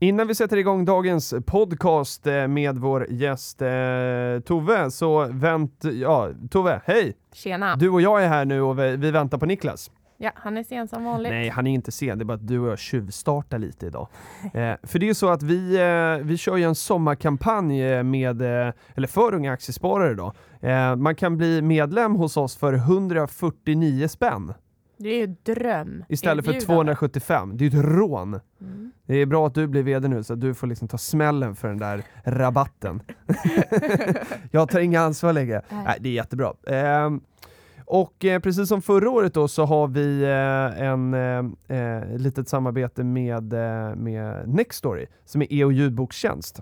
Innan vi sätter igång dagens podcast eh, med vår gäst eh, Tove, så vänt... Ja, Tove, hej! Tjena! Du och jag är här nu och vi, vi väntar på Niklas. Ja, han är sen som vanligt. Nej, han är inte sen. Det är bara att du och jag tjuvstartar lite idag. Eh, för det är ju så att vi, eh, vi kör ju en sommarkampanj eh, med, eh, eller för unga aktiesparare då. Man kan bli medlem hos oss för 149 spänn Det är ju dröm. istället för Erbjudande. 275. Det är ju ett rån. Mm. Det är bra att du blir vd nu så att du får liksom ta smällen för den där rabatten. jag tar inga ansvar längre. Nej. Nej, det är jättebra. Ehm, och eh, precis som förra året då så har vi eh, en eh, eh, litet samarbete med, eh, med Nextory som är e och ljudbokstjänst.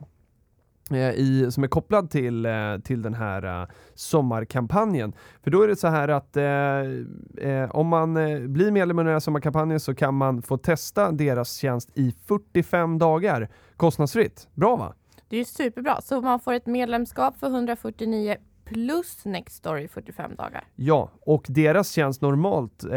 Eh, I, som är kopplad till, eh, till den här eh, sommarkampanjen. För då är det så här att eh, om man blir medlem under den här sommarkampanjen så kan man få testa deras tjänst i 45 dagar kostnadsfritt. Bra va? Det är superbra. Så man får ett medlemskap för 149 plus Nextory 45 dagar. Ja, och deras tjänst normalt eh,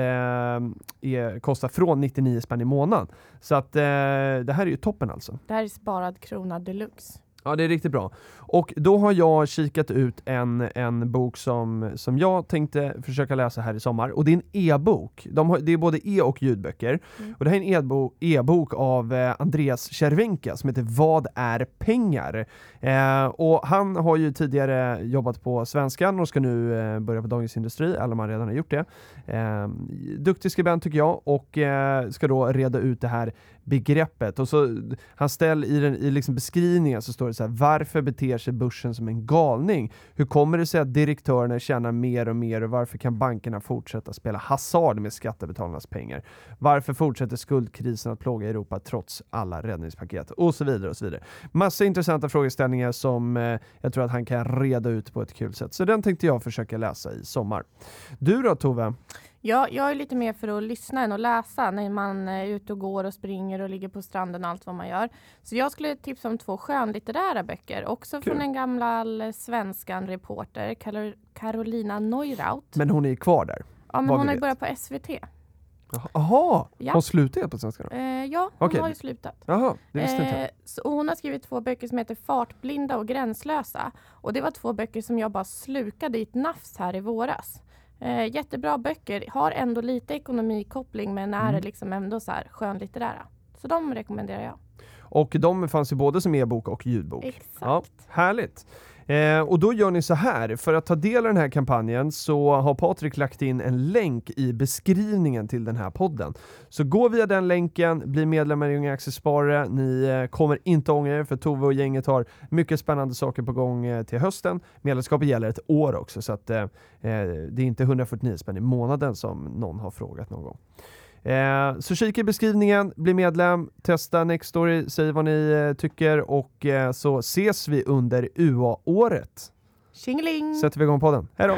är, kostar från 99 spänn i månaden. Så att eh, det här är ju toppen alltså. Det här är sparad krona deluxe. Ja, det är riktigt bra. Och då har jag kikat ut en, en bok som, som jag tänkte försöka läsa här i sommar. Och det är en e-bok. De har, det är både e och ljudböcker. Mm. Och det här är en e-bok, e-bok av eh, Andreas Cervenka som heter Vad är pengar? Eh, och han har ju tidigare jobbat på Svenskan och ska nu eh, börja på Dagens Industri, eller om han redan har gjort det. Eh, duktig skribent tycker jag och eh, ska då reda ut det här begreppet. Och så han ställer i, den, i liksom beskrivningen så står det så här, varför beter sig börsen som en galning? Hur kommer det sig att direktörerna tjänar mer och mer och varför kan bankerna fortsätta spela hasard med skattebetalarnas pengar? Varför fortsätter skuldkrisen att plåga Europa trots alla räddningspaket? Och så vidare och så vidare. Massa intressanta frågeställningar som eh, jag tror att han kan reda ut på ett kul sätt. Så den tänkte jag försöka läsa i sommar. Du då Tove? Ja, jag är lite mer för att lyssna än att läsa när man är ute och går och springer och ligger på stranden och allt vad man gör. Så jag skulle tipsa om två skönlitterära böcker, också Kul. från en gammal svenskan reporter, Karo- Carolina Neuraut. Men hon är kvar där. Ja, men hon har börjat på SVT. Jaha, Ja. hon slutade på svenska då? Eh, ja, hon Okej. har ju slutat. Jaha, det visste inte. Eh, så hon har skrivit två böcker som heter Fartblinda och Gränslösa. Och det var två böcker som jag bara slukade i ett nafs här i våras. Eh, jättebra böcker, har ändå lite ekonomikoppling men är Mm. liksom ändå så här skönlitterära. Så de rekommenderar jag. Och de fanns ju både som e-bok och ljudbok. Exakt. Ja, härligt. Eh, och då gör ni så här, för att ta del av den här kampanjen så har Patrik lagt in en länk i beskrivningen till den här podden. Så gå via den länken, bli medlemmar i Unga Aktiesparare. Ni eh, kommer inte ångra er för Tove och gänget har mycket spännande saker på gång eh, till hösten. Medlemskapet gäller ett år också så att eh, eh det är inte 149 spänn i månaden som någon har frågat någon gång. Eh, så kika i beskrivningen, bli medlem, testa Nextory, säg vad ni eh, tycker och eh, så ses vi under UA-året. Tjingeling! Sätter vi igång podden. Hej då!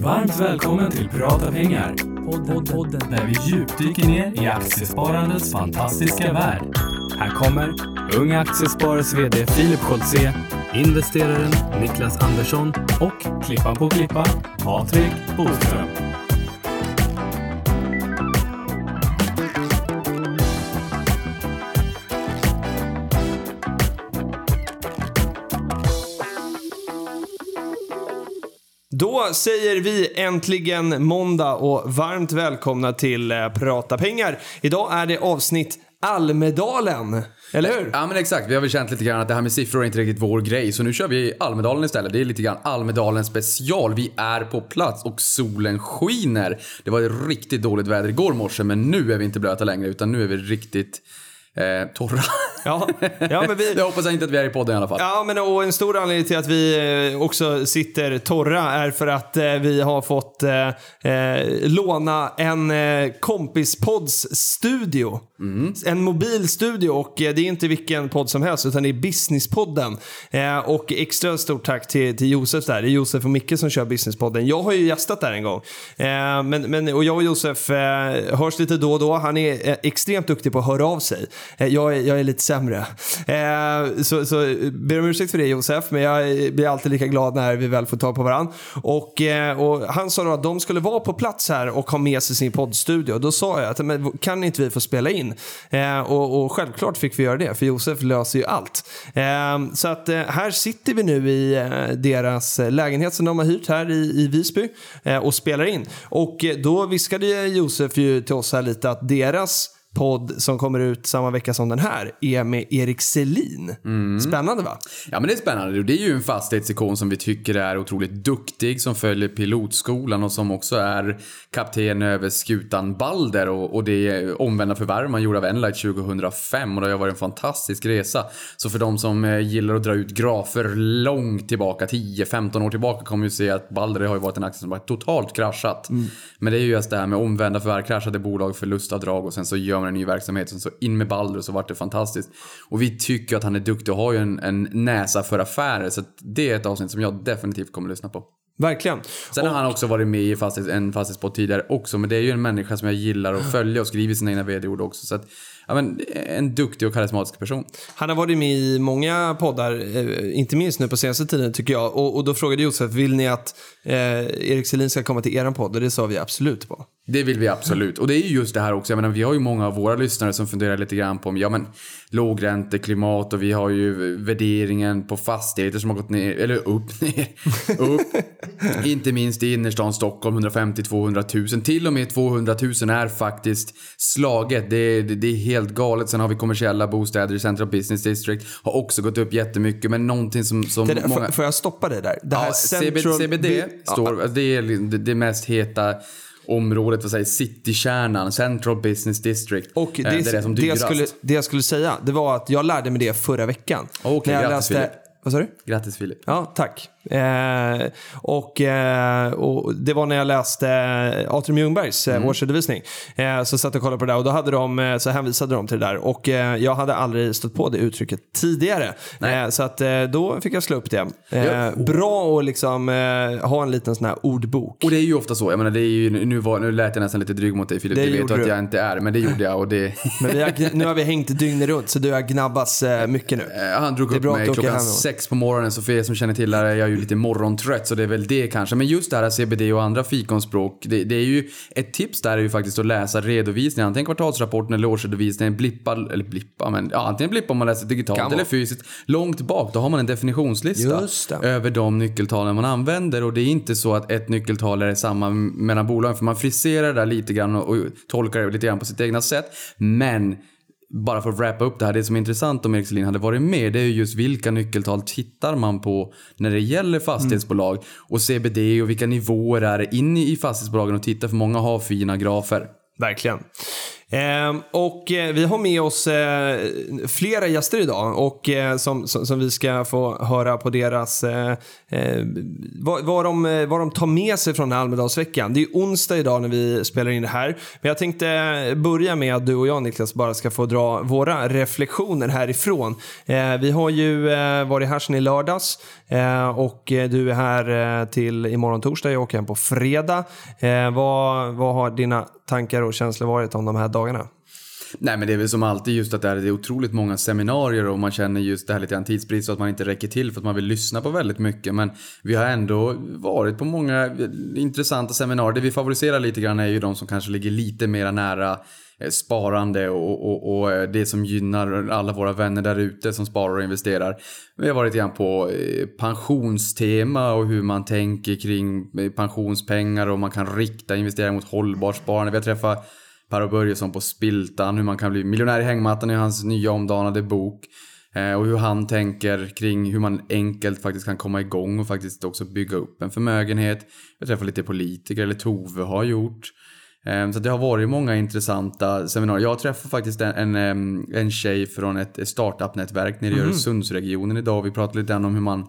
Varmt välkommen till Prata pengar. Podden, podden där vi djupdyker ner i aktiesparandets fantastiska värld. Här kommer Unga Aktiesparares VD Filip Scholtze, investeraren Niklas Andersson och klippan på klippa Patrik Boström. Då säger vi äntligen måndag och varmt välkomna till eh, Prata pengar. Idag är det avsnitt Almedalen, eller hur? Ja men exakt, vi har väl känt lite grann att det här med siffror är inte riktigt vår grej. Så nu kör vi Almedalen istället. Det är lite grann Almedalen special. Vi är på plats och solen skiner. Det var riktigt dåligt väder igår morse men nu är vi inte blöta längre utan nu är vi riktigt eh, torra. Ja, ja men vi... Jag hoppas inte att vi är i podden i alla fall. Ja, men och en stor anledning till att vi eh, också sitter torra är för att eh, vi har fått eh, eh, låna en eh, kompispods studio. Mm. En mobil studio och eh, det är inte vilken podd som helst utan det är Businesspodden. Eh, och extra stort tack till, till Josef där. Det är Josef och Micke som kör Businesspodden. Jag har ju gästat där en gång. Eh, men, men, och jag och Josef eh, hörs lite då och då. Han är eh, extremt duktig på att höra av sig. Eh, jag, är, jag är lite sämre. Så, så ber om ursäkt för det Josef, men jag blir alltid lika glad när vi väl får tag på varandra. Och, och han sa då att de skulle vara på plats här och ha med sig sin poddstudio. Då sa jag att men, kan inte vi få spela in? Eh, och, och självklart fick vi göra det, för Josef löser ju allt. Eh, så att eh, här sitter vi nu i eh, deras lägenhet som de har hyrt här i, i Visby eh, och spelar in. Och eh, då viskade Josef ju till oss här lite att deras podd som kommer ut samma vecka som den här är med Erik Selin. Spännande va? Ja men det är spännande. Det är ju en fastighetsikon som vi tycker är otroligt duktig, som följer pilotskolan och som också är kapten över skutan Balder och, och det omvända förvärv man gjorde av Enlight 2005 och det har varit en fantastisk resa. Så för de som eh, gillar att dra ut grafer långt tillbaka, 10-15 år tillbaka, kommer ju se att Balder har ju varit en aktie som har totalt kraschat. Men det är ju just det här med omvända förvärv, kraschade bolag, förlustavdrag och sen så gör man en ny verksamhet. Sen så in med Balder och så vart det fantastiskt. Och vi tycker att han är duktig och har ju en, en näsa för affärer. Så det är ett avsnitt som jag definitivt kommer att lyssna på. Verkligen. Sen har han också varit med i fastighets, en fastighetspodd tidigare också. Men det är ju en människa som jag gillar att följa och skriver sina egna vd-ord också. Så att, ja men en duktig och karismatisk person. Han har varit med i många poddar, eh, inte minst nu på senaste tiden tycker jag. Och, och då frågade Josef, vill ni att eh, Erik Selin ska komma till er podd? Och det sa vi absolut på. Det vill vi absolut. Och det är ju just det här också. Jag menar, vi har ju många av våra lyssnare som funderar lite grann på om, ja men lågränteklimat och vi har ju värderingen på fastigheter som har gått ner, eller upp, ner, upp. Inte minst i innerstan Stockholm, 150-200 000. Till och med 200 000 är faktiskt slaget. Det är, det är helt galet. Sen har vi kommersiella bostäder i Central Business District. Har också gått upp jättemycket. Men någonting som, som Det där, många... får, jag stoppa dig där? Det här Ja, Central CBD står, det är det, mest heta området, vad säger citykärnan, Central Business District. Och Eh, det, det är det som det, jag dyrast. skulle, det jag skulle säga, det var att jag lärde mig det förra veckan. Okej, när jag läste. Vad sa du? Grattis Filip. Ja, tack. Eh, och, eh, och det var när jag läste eh, Atrium Ljungbergs Mm. eh, årsredovisning. Eh, så satt jag och kollade på det där och då hade de, eh, så hänvisade de till det där. Och jag hade aldrig stött på det uttrycket tidigare. Så att, då fick jag slå upp det. Ja. Bra att liksom, ha en liten sån här ordbok. Och det är ju ofta så, jag menar det är ju, nu, var, nu lät jag nästan lite dryg mot dig Filip, Det det vet du att du. jag inte är, men det gjorde jag och det... Men har, nu har vi hängt dygnet runt så du har gnabbats mycket nu. Han drog upp mig klockan då. Sex på morgonen så för er som känner till det här är jag ju lite morgontrött så det är väl det kanske. Men just det här CBD och andra fikonspråk, det, det är ju ett tips där är ju faktiskt att läsa redovisningen, antingen kvartalsrapporten eller årsredovisningen, blippa, eller blippa, men ja, antingen blippa om man läser digitalt eller fysiskt. Långt bak, då har man en definitionslista över de nyckeltalen man använder och det är inte så att ett nyckeltal är samma mellan bolagen för man friserar det där lite grann och, och tolkar det lite grann på sitt egna sätt. Men bara för att wrappa upp det här, det som är intressant om Erik Selin hade varit med, det är ju just vilka nyckeltal tittar man på när det gäller fastighetsbolag och CBD och vilka nivåer är det in i fastighetsbolagen och titta för många har fina grafer. Verkligen. Ehm, och eh, vi har med oss eh, flera gäster idag och eh, som, som, som vi ska få höra på deras eh, eh, vad, vad, de, vad de tar med sig från den här Almedalsveckan. Det är onsdag idag när vi spelar in det här. Men jag tänkte börja med att du och jag Niklas bara ska få dra våra reflektioner härifrån. Vi har ju varit här sedan i lördags och du är här till imorgon torsdag. Jag åker hem på fredag. Vad, vad har dina tankar och känslor varit om de här dagarna? Nej men det är väl som alltid just att det är, otroligt många seminarier och man känner just det här lite grann tidsbrist och att man inte räcker till för att man vill lyssna på väldigt mycket. Men vi har ändå varit på många intressanta seminarier. Det vi favoriserar lite grann är ju de som kanske ligger lite mera nära Eh, sparande och, och, och eh, det som gynnar alla våra vänner där ute som sparar och investerar. Vi har varit lite grann på eh, pensionstema och hur man tänker kring pensionspengar och man kan rikta investeringar mot hållbart sparande. Vi har träffat Per Börjesson på Spiltan, hur man kan bli miljonär i hängmattan i hans nya omdanade bok. Och hur han tänker kring hur man enkelt faktiskt kan komma igång och faktiskt också bygga upp en förmögenhet. Jag träffar lite politiker, eller Tove har gjort. Eh, Så det har varit många intressanta seminarier. Jag träffade faktiskt en, en, em, en tjej från ett startup-nätverk nere i Öresundsregionen idag vi pratade lite grann om hur man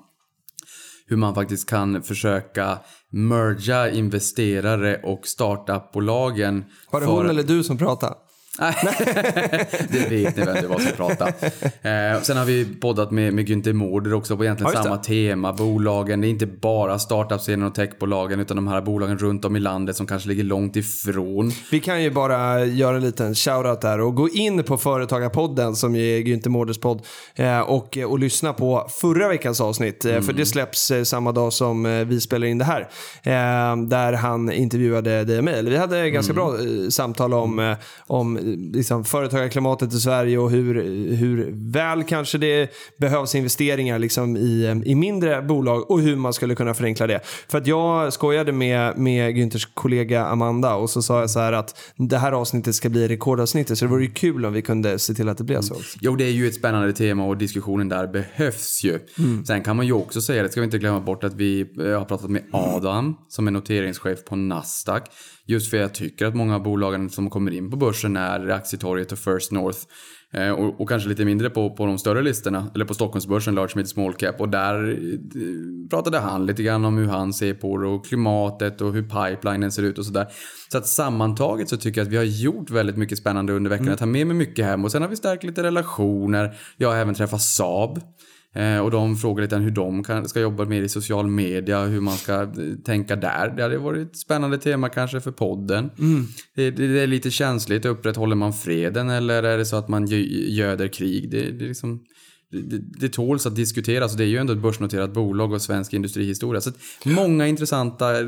hur man faktiskt kan försöka merga investerare och startupbolagen. Var det för- hon eller du som pratade? det vet ni vem det var som pratade. Eh, sen har vi poddat med, med Günther Mårder också på egentligen Ja, samma tema. Bolagen, det är inte bara startup-scenen och techbolagen utan de här bolagen runt om i landet som kanske ligger långt ifrån. Vi kan ju bara göra en liten shoutout där och gå in på Företagarpodden som ju är Günther Mårders podd eh, och, och lyssna på förra veckans avsnitt. eh, För det släpps eh, samma dag som vi spelar in det här. eh, Där han intervjuade dig och mig. Vi hade ganska bra eh, samtal om, om liksom, företagarklimatet i Sverige och hur, hur väl kanske det behövs investeringar liksom, i, eh, i mindre bolag och hur man skulle kunna förenkla det. För att jag skojade med, med Günthers kollega Amanda och så sa jag så här att det här avsnittet ska bli rekordavsnittet så det vore ju kul om vi kunde se till att det blev så. också. Jo, det är ju ett spännande tema och diskussionen där behövs ju. Sen kan man ju också säga, det ska vi inte glömma bort, att vi eh, har pratat med Adam som är noteringschef på Nasdaq. Just för jag tycker att många av bolagen som kommer in på börsen är Aktietorget och First North. Eh, Och, och kanske lite mindre på, på de större listorna, eller på Stockholmsbörsen, Large Mid Small Cap. Och där eh, pratade han lite grann om hur han ser på det och klimatet och hur pipelinen ser ut och sådär. Så att sammantaget så tycker jag att vi har gjort väldigt mycket spännande under veckan. Jag tar med mig mycket hem och sen har vi stärkt lite relationer. Jag har även träffat Saab. Eh, och de frågar lite hur de kan, ska jobba mer i social media, hur man ska eh, tänka där. Det hade varit ett spännande tema kanske för podden. Det, det, det är lite känsligt, upprätthåller man freden eller är det så att man gö- göder krig? Det, det, är liksom, det, det, tåls att diskuteras och det är ju ändå ett börsnoterat bolag och svensk industrihistoria. Så många intressanta eh,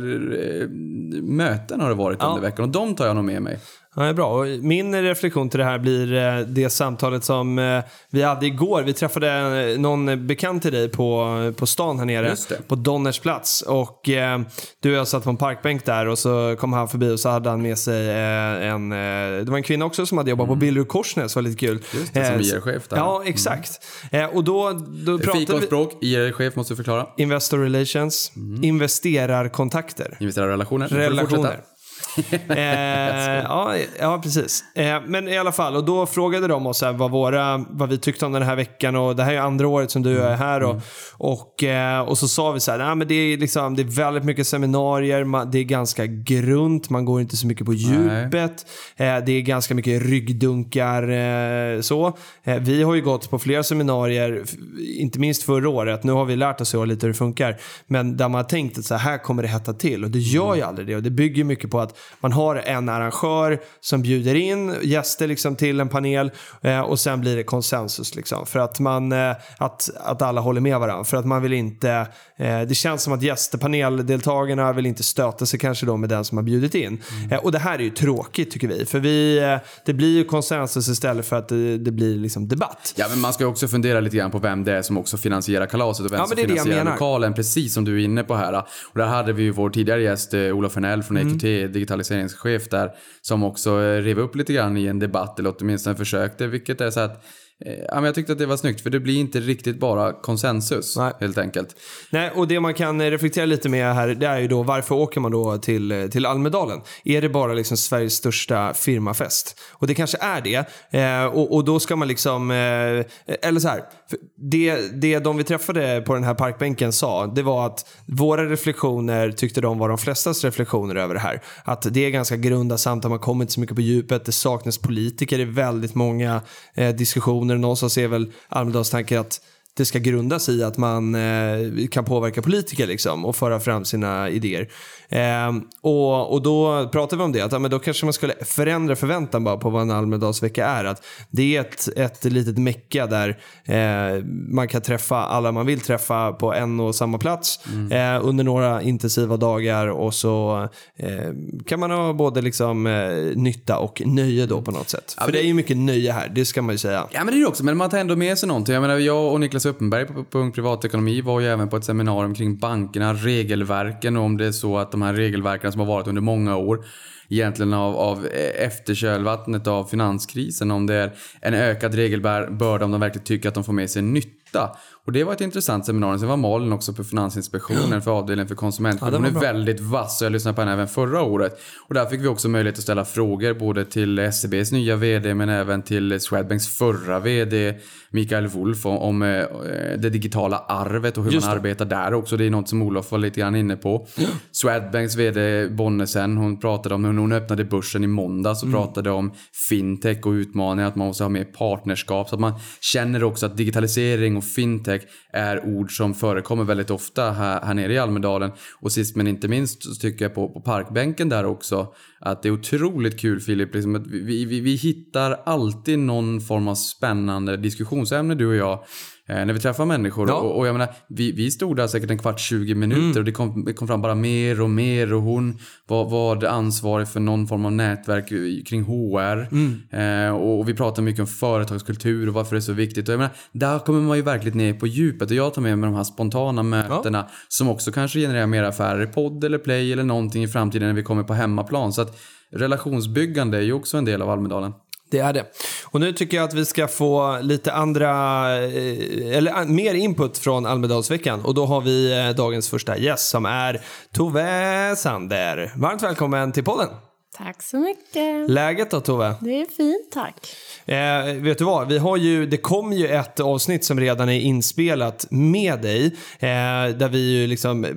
möten har det varit Ja. under veckan och de tar jag nog med mig. Ja, bra. Och min reflektion till det här blir eh, det samtalet som eh, vi hade igår. Vi träffade eh, någon bekant till dig på, på stan här nere. På Donners plats. Och eh, du och jag satt på en parkbänk där och så kom han förbi och så hade han med sig eh, en... Det var en kvinna också som hade jobbat på Billerud Korsnäs. var lite kul. Mm. Just det, som IR-chef där. Mm. Ja, exakt. Eh, och då, då pratade vi... Fikonspråk, IR-chef måste du förklara. Investor relations, investerarkontakter. Investerarrelationer. Relationer. eh, ja, ja, precis. Eh, men i alla fall, och då frågade de oss här vad, våra, vad vi tyckte om den här veckan. Och det här är andra året som du är här. Och, och, eh, och så sa vi så här, nej, men det, är liksom, det är väldigt mycket seminarier, man, det är ganska grunt, man går inte så mycket på djupet. Eh, det är ganska mycket ryggdunkar. Eh, så. Eh, vi har ju gått på flera seminarier, inte minst förra året. Nu har vi lärt oss lite hur det funkar. Men där man har tänkt att så här, här kommer det hetta till. Och det gör ju aldrig det. Och det bygger mycket på att man har en arrangör som bjuder in gäster liksom till en panel eh, och sen blir det konsensus. Liksom, för att, man, eh, att, att alla håller med varandra. För att man vill inte... Eh, det känns som att gästpaneldeltagarna vill inte stöta sig kanske då med den som har bjudit in. Eh, och det här är ju tråkigt tycker vi. För vi, eh, det blir ju konsensus istället för att det, det blir liksom debatt. Ja, men man ska också fundera lite grann på vem det är som också finansierar kalaset och vem Ja, som finansierar lokalen, precis som du är inne på här. Och där hade vi ju vår tidigare gäst eh, Olof Hernell från Mm. EQT, digitaliseringschef där, som också eh, rev upp lite grann i en debatt, eller åtminstone försökte, vilket är så att eh, Ja, men jag tyckte att det var snyggt, för det blir inte riktigt bara konsensus, Nej. helt enkelt. Nej, och det man kan eh, reflektera lite med här, det är ju då varför åker man då till, till Almedalen? Är det bara liksom Sveriges största firmafest? Och det kanske är det. Eh, och, och då ska man liksom, eh, eller så här, det, det de vi träffade på den här parkbänken sa, det var att våra reflektioner tyckte de var de flestas reflektioner över det här. Att det är ganska grunda samtal, man kommer inte så mycket på djupet, det saknas politiker i väldigt många eh, diskussioner. Någonstans är väl Almedals tanke att det ska grundas i att man eh, kan påverka politiker liksom, och föra fram sina idéer. Eh, och, och då pratar vi om det, att ja, men då kanske man skulle förändra förväntan bara på vad en Almedalsvecka är. Att det är ett, ett litet mecka där eh, man kan träffa alla man vill träffa på en och samma plats eh, under några intensiva dagar och så eh, kan man ha både liksom, eh, nytta och nöje då på något sätt. För men det är ju mycket nöje här, det ska man ju säga. Ja men det är det också, men man tar ändå med sig någonting. Jag menar, jag och Niklas Uppenberg på, punkt Privatekonomi var ju även på ett seminarium kring bankerna, regelverken och om det är så att de här regelverken som har varit under många år egentligen av, av eh, efterkölvattnet av finanskrisen, om det är en ökad regelbörda, om de verkligen tycker att de får med sig nytta. Och det var ett intressant seminarium. Sen var Malin också på Finansinspektionen för avdelningen för konsumentskydd. Ja, Hon är bra. väldigt vass och jag lyssnade på henne även förra året. Och där fick vi också möjlighet att ställa frågor både till SEBs nya VD men även till Swedbanks förra VD Mikael Wolf om, om eh, det digitala arvet och hur man arbetar där också. Det är något som Olof var lite grann inne på. Swedbanks VD Bonnesen, hon pratade om hur hon öppnade börsen i måndags och pratade om fintech och utmaningar, att man måste ha mer partnerskap. Så att man känner också att digitalisering och fintech är ord som förekommer väldigt ofta här, här nere i Almedalen. Och sist men inte minst så tycker jag på, på parkbänken där också att det är otroligt kul Filip, liksom att vi, vi, vi hittar alltid någon form av spännande diskussionsämne du och jag när vi träffar människor. Ja. Och, och jag menar, vi, vi stod där säkert en kvart, 20 minuter Mm. och det kom, det kom fram bara mer och mer och hon var, var ansvarig för någon form av nätverk kring HR. Mm. Eh, och vi pratade mycket om företagskultur och varför det är så viktigt. Och jag menar, där kommer man ju verkligen ner på djupet och jag tar med mig de här spontana mötena som också kanske genererar mer affärer i podd eller play eller någonting i framtiden när vi kommer på hemmaplan. Så att relationsbyggande är ju också en del av Almedalen. Det är det. Och nu tycker jag att vi ska få lite andra, eh, eller eh, mer input från Almedalsveckan. Och då har vi eh, dagens första gäst som är Tove Sander. Varmt välkommen till podden. Tack så mycket. Läget då Tove? Det är fint, tack. Eh, vet du vad? Vi har ju, det kom ju ett avsnitt som redan är inspelat med dig. Eh, där vi ju liksom eh,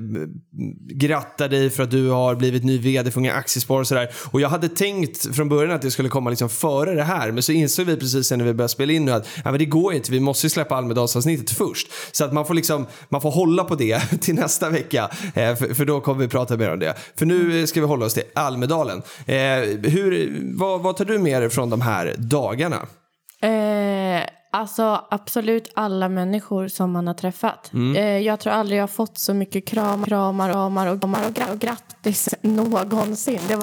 grattar dig för att du har blivit ny vd för Unga Aktiespar och sådär. Och jag hade tänkt från början att det skulle komma liksom före det här. Men så insåg vi precis när vi började spela in nu att ja, men det går inte. Vi måste ju släppa Almedalsavsnittet först. Så att man får liksom, man får hålla på det till nästa vecka. Eh, för, för då kommer vi prata mer om det. För nu ska vi hålla oss till Almedalen. Eh, hur, vad, vad tar du med dig från de här dagarna? Eh, alltså absolut alla människor som man har träffat. Eh, jag tror aldrig jag har fått så mycket kram, kramar, kramar och, kramar och, gra- och grattis någonsin. Det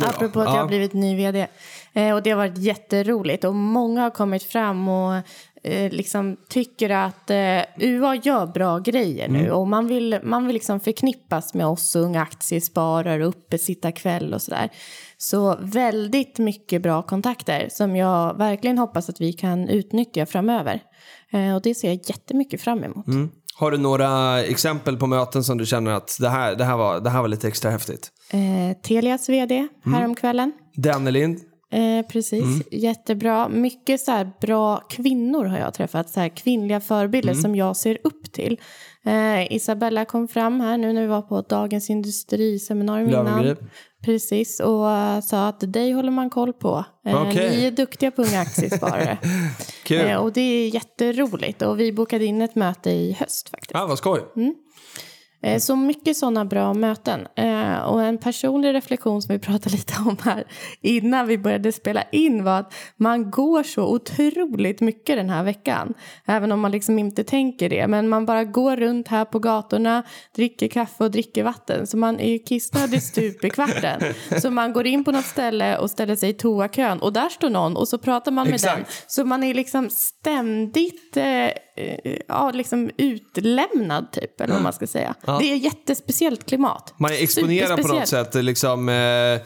då. Apropå att jag har blivit ny vd. Eh, och det har varit jätteroligt. Och många har kommit fram och eh, liksom tycker att eh, UA gör bra grejer nu. Och man vill, man vill liksom förknippas med oss unga aktiesparare, uppesittarkväll och sådär. Så väldigt mycket bra kontakter som jag verkligen hoppas att vi kan utnyttja framöver. Eh, och det ser jag jättemycket fram emot. Har du några exempel på möten som du känner att det här, det här, var, det här var lite extra häftigt? Eh, Telias vd häromkvällen. Dannelind? Eh, precis, jättebra. Mycket så här bra kvinnor har jag träffat, så här kvinnliga förebilder som jag ser upp till. Eh, Isabella kom fram här nu när vi var på Dagens Industriseminarium innan. Precis, och eh, sa att dig håller man koll på. Eh, Okej. Ni är duktiga på unga aktiesparare. Kul. eh, och det är jätteroligt och vi bokade in ett möte i höst faktiskt. Ja, vad skoj. Eh, Så mycket sådana bra möten. Eh, Och en personlig reflektion som vi pratade lite om här innan vi började spela in var att man går så otroligt mycket den här veckan. Även om man liksom inte tänker det. Men man bara går runt här på gatorna, dricker kaffe och dricker vatten. Så man är ju kissnödig stup i kvarten. Så man går in på något ställe och ställer sig i toakön och där står någon och så pratar man med Exakt. den. Så man är liksom ständigt eh, eh, ja, liksom utlämnad typ, eller vad man ska säga. Det är jättespeciellt klimat. Man är exponerad på något sätt, liksom, eh, eh,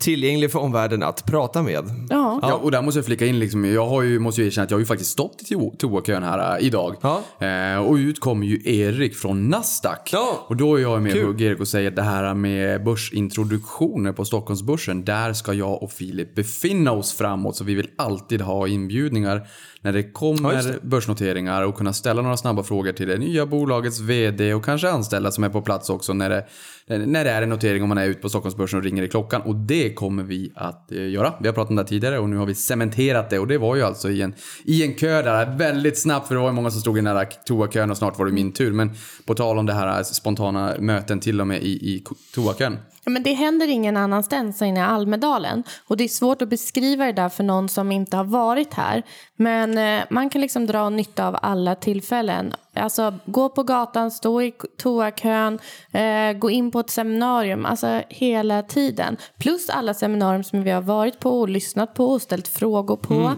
tillgänglig för omvärlden att prata med. Ja. Ja, och där måste jag flika in liksom, jag har ju, måste ju erkänna att jag har ju faktiskt stått i to- toakön här äh, idag. Ja. Eh, och ut kommer ju Erik från Nasdaq. Ja. Och då är jag med Kul. Erik och säger att det här med börsintroduktioner på Stockholmsbörsen, där ska jag och Filip befinna oss framåt. Så vi vill alltid ha inbjudningar när det kommer Ja, det. börsnoteringar och kunna ställa några snabba frågor till det nya bolagets VD och kanske anställda som är på plats också när det, Eh, när det är en notering om man är ute på Stockholmsbörsen och ringer i klockan. Och det kommer vi att eh, göra. Vi har pratat om det här tidigare och nu har vi cementerat det och det var ju alltså i en, i en kö där väldigt snabbt för det var ju många som stod i den där toakön och snart var det min tur. Men på tal om det här eh, spontana möten till och med i, i toakön. Ja, Men det händer ingen annanstans än i Almedalen. Och det är svårt att beskriva det där för någon som inte har varit här. Men man kan liksom dra nytta av alla tillfällen. Alltså gå på gatan, stå i toakön, eh, gå in på ett seminarium, alltså hela tiden. Plus alla seminarium som vi har varit på och lyssnat på och ställt frågor på.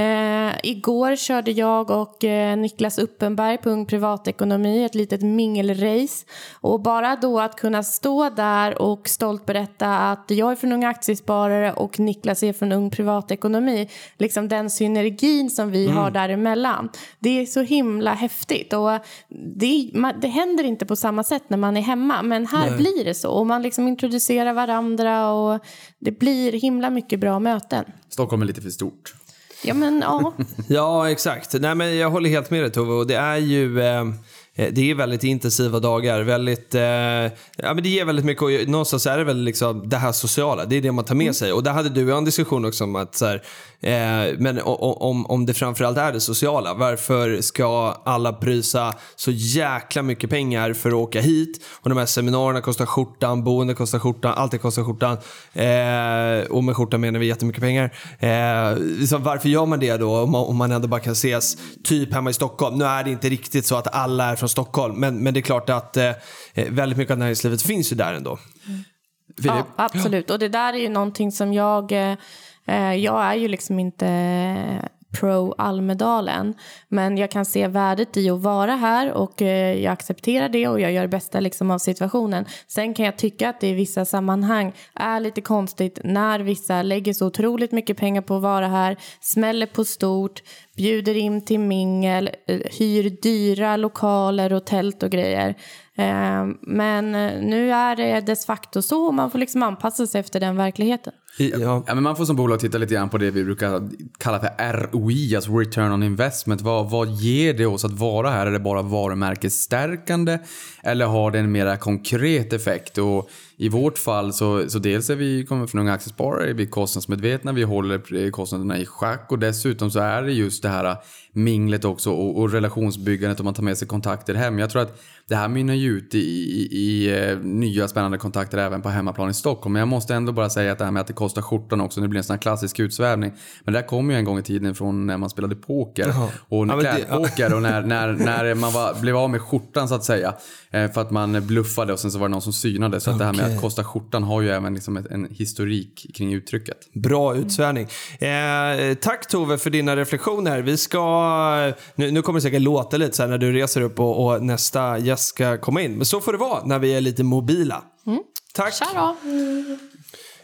Eh, igår körde jag och eh, Niklas Uppenberg på Ung Privatekonomi ett litet mingelrace. Och bara då att kunna stå där och stolt berätta att jag är från Unga Aktiesparare och Niklas är från Ung Privatekonomi. Liksom den synergin som vi har däremellan. Det är så himla häftigt. Och det, det händer inte på samma sätt när man är hemma. Men här blir det så. Och man liksom introducerar varandra och det blir himla mycket bra möten. Stockholm är lite för stort. Ja men ja. Ja, exakt. Nej, men jag håller helt med dig Tove. Och det är ju... Eh, det är väldigt intensiva dagar. Väldigt, eh, ja, men det ger väldigt mycket. Och någonstans är det väl liksom det här sociala. Det är det man tar med sig. Och där hade du och jag en diskussion också om att så här, eh, men om, om det framförallt är det sociala. Varför ska alla prysa så jäkla mycket pengar för att åka hit? Och de här seminarierna kostar skjortan, boende kostar skjortan, allt det kostar skjortan. Eh, och med skjortan menar vi jättemycket pengar. Eh, så varför gör man det då om man, om man ändå bara kan ses typ hemma i Stockholm? Nu är det inte riktigt så att alla är från Stockholm, men, men det är klart att eh, väldigt mycket av näringslivet finns ju där ändå. Filip? Ja, absolut. Och det där är ju någonting som jag... Eh, jag är ju liksom inte pro Almedalen. Men jag kan se värdet i att vara här och eh, jag accepterar det och jag gör det bästa liksom av situationen. Sen kan jag tycka att det i vissa sammanhang är lite konstigt när vissa lägger så otroligt mycket pengar på att vara här, smäller på stort, bjuder in till mingel, eh, hyr dyra lokaler och tält och grejer. Eh, Men eh, nu är det dess facto så och man får liksom anpassa sig efter den verkligheten. I, ja. Ja, men man får som bolag titta lite grann på det vi brukar kalla för ROI, alltså return on investment. Vad, vad ger det oss att vara här? Är det bara varumärkesstärkande eller har det en mera konkret effekt? Och i vårt fall så, så dels är vi kommer från Unga Aktiesparare, vi är kostnadsmedvetna, vi håller kostnaderna i schack och dessutom så är det just det här minglet också och, och relationsbyggandet och man tar med sig kontakter hem. Jag tror att det här mynnar ju ut i, i, i eh, nya spännande kontakter även på hemmaplan i Stockholm. Men jag måste ändå bara säga att det här med att det kostar skjortan också, nu blir det en sån här klassisk utsvävning. Men det där kom ju en gång i tiden från när man spelade poker. Och Ja, men det- klädpoker och när, när, när man var, blev av med skjortan så att säga. Eh, För att man bluffade och sen så var det någon som synade. Så att det här med. Att kosta skjortan har ju även liksom ett, en historik kring uttrycket. Bra utsvävning. Eh, tack Tove för dina reflektioner. Vi ska, nu, nu kommer det säkert låta lite så här när du reser upp och, och nästa gäst ska komma in. Men så får det vara när vi är lite mobila. Tack. Tja då!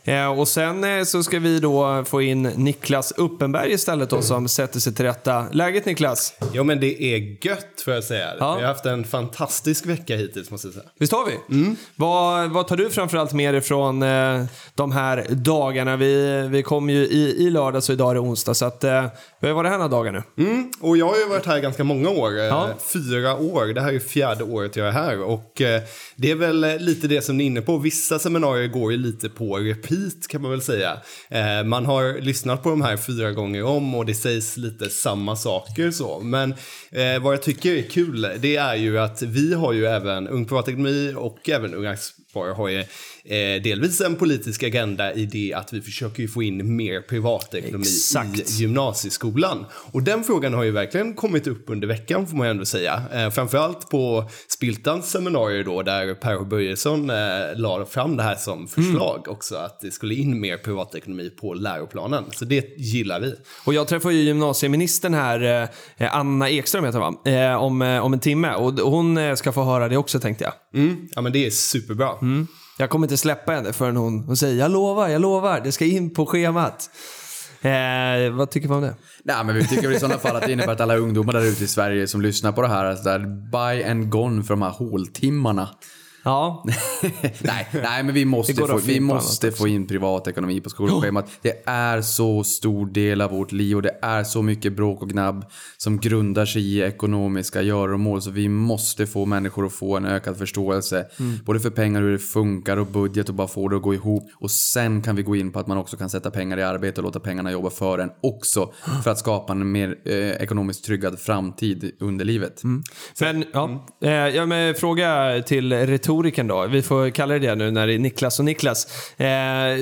Eh, och sen eh, så ska vi då få in Niklas Uppenberg istället då som sätter sig till rätta. Läget Niklas? Jo men det är gött får jag säga. Ja. Vi har haft en fantastisk vecka hittills måste jag säga. Visst har vi? Mm. Vad, vad tar du framförallt med dig från eh, de här dagarna? Vi, vi kom ju i, i lördags och idag är det onsdag. Så att, eh, vad var det här några dagar nu? Mm. Och jag har ju varit här ganska många år. eh, Ja. Fyra år. Det här är fjärde året jag är här. Och eh, det är väl lite det som ni är inne på. Vissa seminarier går ju lite på repeat kan man väl säga. Eh, man har lyssnat på de här fyra gånger om och det sägs lite samma saker så. Men eh, vad jag tycker är kul det är ju att vi har ju även Ung Privatekonomi och även Unga Aktiesparare har ju eh, delvis en politisk agenda i det att vi försöker ju få in mer privatekonomi Exakt. i gymnasieskolan. Och den frågan har ju verkligen kommit upp under veckan får man ju ändå säga. Eh, framförallt på Spiltans seminarier då där Per Börjesson eh, la fram det här som förslag också att det skulle in mer privatekonomi på läroplanen. Så det gillar vi. Och jag träffar ju gymnasieministern här, eh, Anna Ekström heter hon? Eh, om, eh, om en timme. Och hon eh, ska få höra det också tänkte jag. Mm. Ja men det är superbra. Jag kommer inte släppa henne förrän hon, hon säger jag lovar, jag lovar, det ska in på schemat. Eh, vad tycker man om det? Nej, men vi tycker i sådana fall att det innebär att alla ungdomar där ute i Sverige som lyssnar på det här, alltså där, buy and gone för de här håltimmarna. Ja, nej, nej, men vi måste, få, vi måste få in privatekonomi på skolschemat. Det är så stor del av vårt liv och det är så mycket bråk och gnabb som grundar sig i ekonomiska göromål. Så vi måste få människor att få en ökad förståelse. Mm. Både för pengar, hur det funkar och budget och bara få det att gå ihop. Och sen kan vi gå in på att man också kan sätta pengar i arbete och låta pengarna jobba för en också. För att skapa en mer eh, ekonomiskt tryggad framtid under livet. men ja. Eh, ja men, fråga till retoriken då. Vi får kalla det det nu när det är Niklas och Niklas. Eh,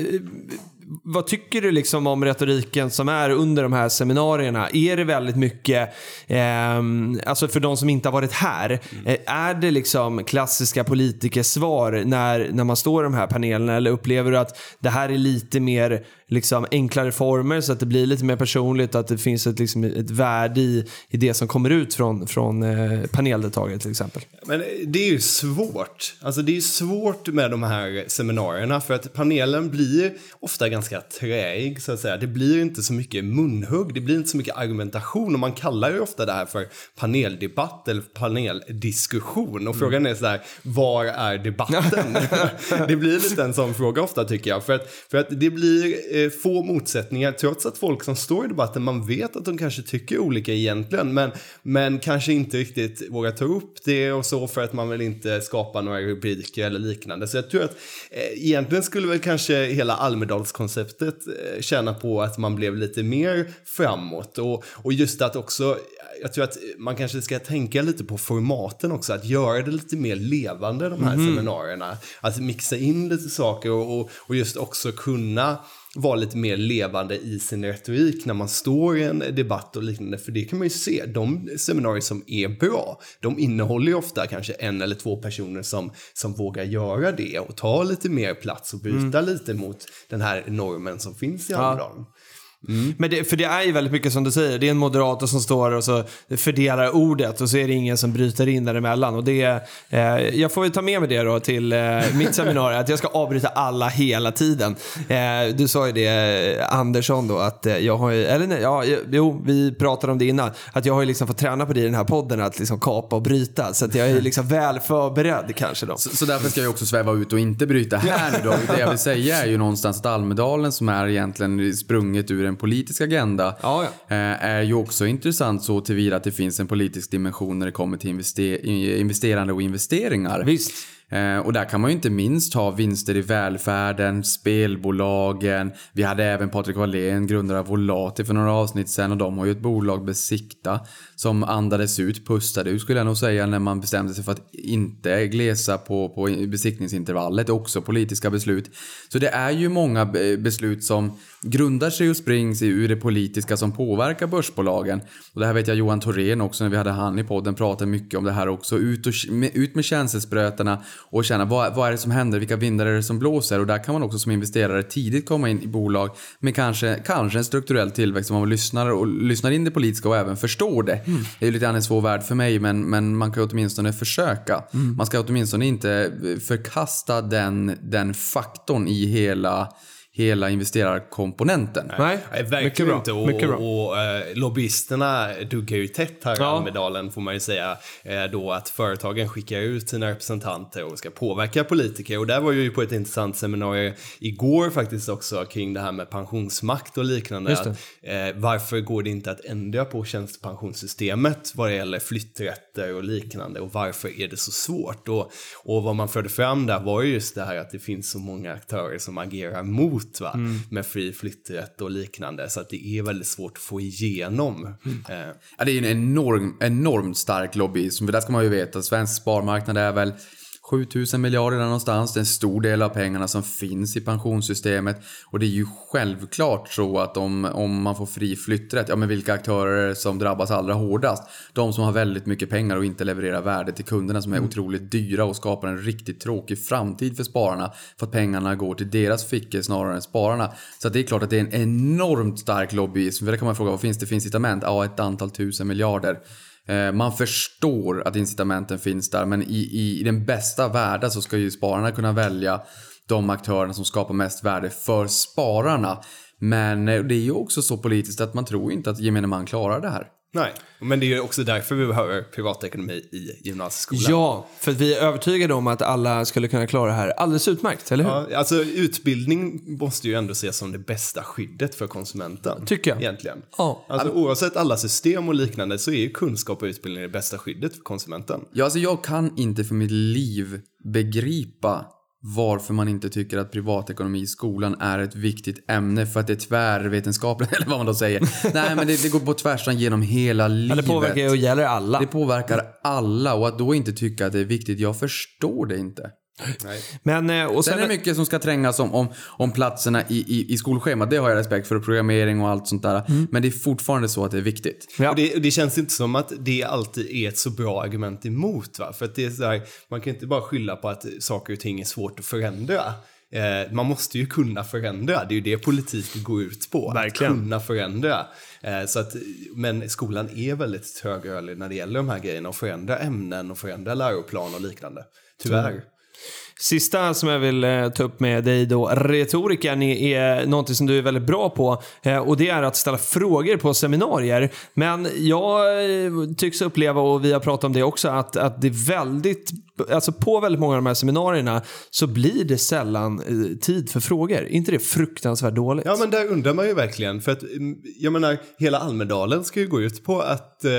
vad tycker du liksom om retoriken som är under de här seminarierna? Är det väldigt mycket, ehm, alltså för de som inte har varit här, eh, är det liksom klassiska politikersvar när, när man står i de här panelerna eller upplever du att det här är lite mer liksom enklare former så att det blir lite mer personligt och att det finns ett, liksom, ett värde i, i det som kommer ut från, från eh, paneldeltagare till exempel? Men det är ju svårt. Alltså det är svårt med de här seminarierna för att panelen blir ofta ganska träig så att säga. Det blir inte så mycket munhugg, det blir inte så mycket argumentation och man kallar ju ofta det här för paneldebatt eller paneldiskussion och frågan är så här, var är debatten? det blir lite en sån fråga ofta tycker jag för att, för att det blir eh, få motsättningar trots att folk som står i debatten, man vet att de kanske tycker olika egentligen men, men kanske inte riktigt vågar ta upp det och så för att man vill inte skapa några rubriker eller liknande. Så jag tror att eh, egentligen skulle väl kanske hela Almedalskonceptet eh, tjäna på att man blev lite mer framåt och, och just att också jag tror att man kanske ska tänka lite på formaten också, att göra det lite mer levande de här seminarierna. Att mixa in lite saker och, och, och just också kunna vara lite mer levande i sin retorik när man står i en debatt och liknande. För det kan man ju se, de seminarier som är bra, de innehåller ju ofta kanske en eller två personer som, som vågar göra det och ta lite mer plats och bryta lite mot den här normen som finns i Almedalen. Men det, för det är ju väldigt mycket som du säger. Det är en moderator som står och så fördelar ordet och så är det ingen som bryter in däremellan. Och det, eh, jag får ju ta med mig det då till eh, mitt seminarium, att jag ska avbryta alla hela tiden. Eh, du sa ju det, eh, Andersson då, att eh, jag har ju, eller nej, ja, jo, vi pratade om det innan, att jag har ju liksom fått träna på det i den här podden, att liksom kapa och bryta. Så att jag är liksom väl förberedd kanske då. Så, så därför ska jag också sväva ut och inte bryta här nu då. Det jag vill säga är ju någonstans att Almedalen som är egentligen sprunget ur en politisk agenda Ja, ja. eh, är ju också intressant så tillvida att det finns en politisk dimension när det kommer till investe- i- investerande och investeringar. Visst. Eh, och där kan man ju inte minst ha vinster i välfärden, spelbolagen. Vi hade även Patrik Wallén, grundare av Volati för några avsnitt sedan och de har ju ett bolag Besikta som andades ut, pustade ut skulle jag nog säga när man bestämde sig för att inte glesa på, på besiktningsintervallet. Också politiska beslut. Så det är ju många eh, beslut som grundar sig och springs ur det politiska som påverkar börsbolagen. Och det här vet jag Johan Thorén också när vi hade han i podden pratade mycket om det här också. Ut, och, ut med känselsprötarna och känna vad, vad är det som händer, vilka vindar är det som blåser och där kan man också som investerare tidigt komma in i bolag med kanske, kanske en strukturell tillväxt om man lyssnar och lyssnar in det politiska och även förstår det. Det är lite grann en svår värld för mig men, men man kan åtminstone försöka. Man ska åtminstone inte förkasta den, den faktorn i hela hela investerarkomponenten. Nej, Nej, verkligen bra. inte. Och, Mycket bra. och eh, lobbyisterna duggar ju tätt här i Ja. Almedalen får man ju säga. Eh, då att företagen skickar ut sina representanter och ska påverka politiker. Och där var jag ju på ett intressant seminarium igår faktiskt också kring det här med pensionsmakt och liknande. Att, eh, varför går det inte att ändra på tjänstepensionssystemet vad det gäller flytträtter och liknande och varför är det så svårt? Och, och vad man förde fram där var ju just det här att det finns så många aktörer som agerar mot va? Mm. med fri flytträtt och liknande så att det är väldigt svårt att få igenom. Mm. Eh, Ja, det är en enorm, enormt stark lobbyism. För där ska man ju veta att svensk sparmarknad är väl 7000 miljarder där någonstans. Det är en stor del av pengarna som finns i pensionssystemet. Och det är ju självklart så att om, om man får fri flytträtt, ja men vilka aktörer som drabbas allra hårdast? De som har väldigt mycket pengar och inte levererar värde till kunderna som är otroligt dyra och skapar en riktigt tråkig framtid för spararna. För att pengarna går till deras fickor snarare än spararna. Så det är klart att det är en enormt stark lobbyism. För det kan man fråga, vad finns det för incitament? Ja, ett antal tusen miljarder. Eh, man förstår att incitamenten finns där men i, i, i den bästa världen så ska ju spararna kunna välja de aktörerna som skapar mest värde för spararna. Men eh, det är ju också så politiskt att man tror inte att gemene man klarar det här nej, men det är ju också därför vi behöver privatekonomi i gymnasieskolan. Ja, för vi är övertygade om att alla skulle kunna klara det här alldeles utmärkt, eller hur? Ja, alltså utbildning måste ju ändå ses som det bästa skyddet för konsumenten. Tycker jag. Egentligen. Ja. Alltså, oavsett alla system och liknande så är ju kunskap och utbildning det bästa skyddet för konsumenten. Ja, alltså jag kan inte för mitt liv begripa varför man inte tycker att privatekonomi i skolan är ett viktigt ämne för att det är tvärvetenskapligt, eller vad man då säger. Nej, men det, det går på tvärsan genom hela Ja, livet. det påverkar och gäller alla. Det påverkar alla och att då inte tycka att det är viktigt, jag förstår det inte. Men, eh, och Sen sen, är det mycket som ska trängas om, om, om platserna i, i, i skolschemat. Det har jag respekt för, programmering och allt sånt där. Men det är fortfarande så att det är viktigt. Ja. Och det, och det känns inte som att det alltid är ett så bra argument emot. Va? För att det är så här, man kan inte bara skylla på att saker och ting är svårt att förändra. Eh, man måste ju kunna förändra, det är ju det politik går ut på. Verkligen. Att kunna förändra. Eh, så att, men skolan är väldigt trögrörlig när det gäller de här grejerna och förändra ämnen och förändra läroplan och liknande. Tyvärr. Sista som jag vill eh, ta upp med dig då, retoriken, är, någonting som du är väldigt bra på. Eh, och det är att ställa frågor på seminarier. Men jag eh, tycks uppleva, och vi har pratat om det också, att, att det är väldigt Alltså på väldigt många av de här seminarierna så blir det sällan eh, tid för frågor. Är inte det fruktansvärt dåligt? Ja, men där undrar man ju verkligen. För att, mm, jag menar, hela Almedalen ska ju gå ut på att eh,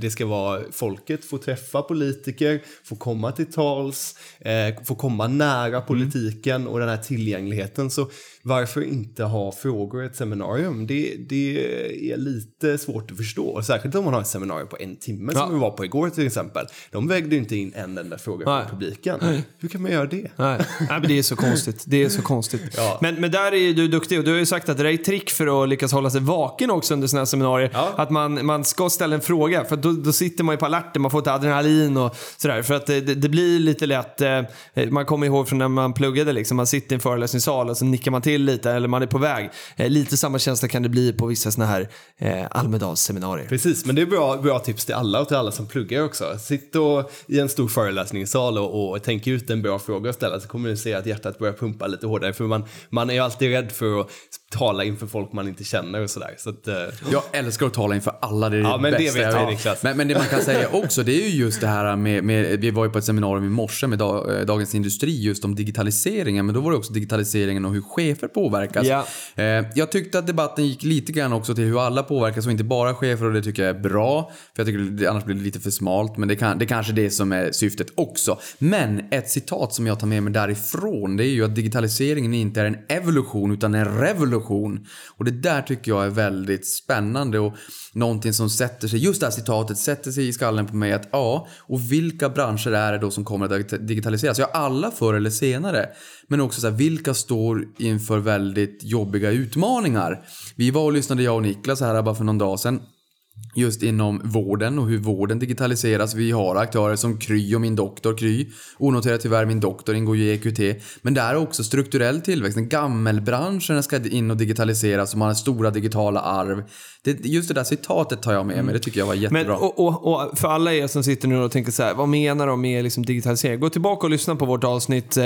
det ska vara folket får träffa politiker, får komma till tals, eh, får komma nära politiken och den här tillgängligheten. Så varför inte ha frågor i ett seminarium? Det, det är lite svårt att förstå. Särskilt om man har ett seminarium på en timme Ja. som vi var på igår till exempel. De vägde inte in en enda fråga Nej. från publiken. Hur kan man göra det? Nej, Nej men det är så konstigt. Det är så konstigt. Ja. Men, men där är ju du duktig och du har ju sagt att det är ett trick för att lyckas hålla sig vaken också under sådana här seminarier. Ja. Att man, man ska ställa en fråga för då, då sitter man ju på alerten, man får ett adrenalin och sådär. För att det, det, det blir lite lätt, eh, man kommer ihåg från när man pluggade liksom, man sitter i en föreläsningssal och så nickar man till lite eller man är på väg. Eh, lite samma känsla kan det bli på vissa sådana här eh, Almedalsseminarier. Precis, men det är bra, bra tips till alla och till alla som pluggar också. Sitt och, i en stor föreläsningssal och, och tänk ut en bra fråga att ställa så kommer du se att hjärtat börjar pumpa lite hårdare. För man, man är ju alltid rädd för att tala inför folk man inte känner och sådär. Så att, eh, Jag älskar att tala inför alla, det är det Ja, men det bästa vet jag Niklas. Men, men det man kan säga också, det är ju just det här med, med vi var ju på ett seminarium i morse med Dag- eh, Dagens Industri just om digitaliseringen, men då var det också digitaliseringen och hur chefer påverkas. Ja. Eh, jag tyckte att debatten gick lite grann också till hur alla påverkas och inte bara chefer och det tycker jag är bra. För jag tycker det, annars blir det lite för smalt, men det, kan, det kanske är det som är syftet också. Men ett citat som jag tar med mig därifrån, det är ju att digitaliseringen inte är en evolution utan en revolution. Och det där tycker jag är väldigt spännande och någonting som sätter sig, just det här citatet sätter sig i skallen på mig att ja, och vilka branscher är det då som kommer att digitaliseras? Ja, alla förr eller senare. Men också så här, vilka står inför väldigt jobbiga utmaningar? Vi var och lyssnade, jag och Niklas här bara för någon dag sedan just inom vården och hur vården digitaliseras. Vi har aktörer som Kry och min doktor Kry. Onoterat tyvärr, min doktor ingår ju i EQT. Men det är också strukturell tillväxt. Den gammelbranschen ska in och digitaliseras och man har stora digitala arv. Det, just det där citatet tar jag med mig. Det tycker jag var jättebra. Men, och, och, och för alla er som sitter nu och tänker så här, vad menar de med liksom digitalisering? Gå tillbaka och lyssna på vårt avsnitt eh,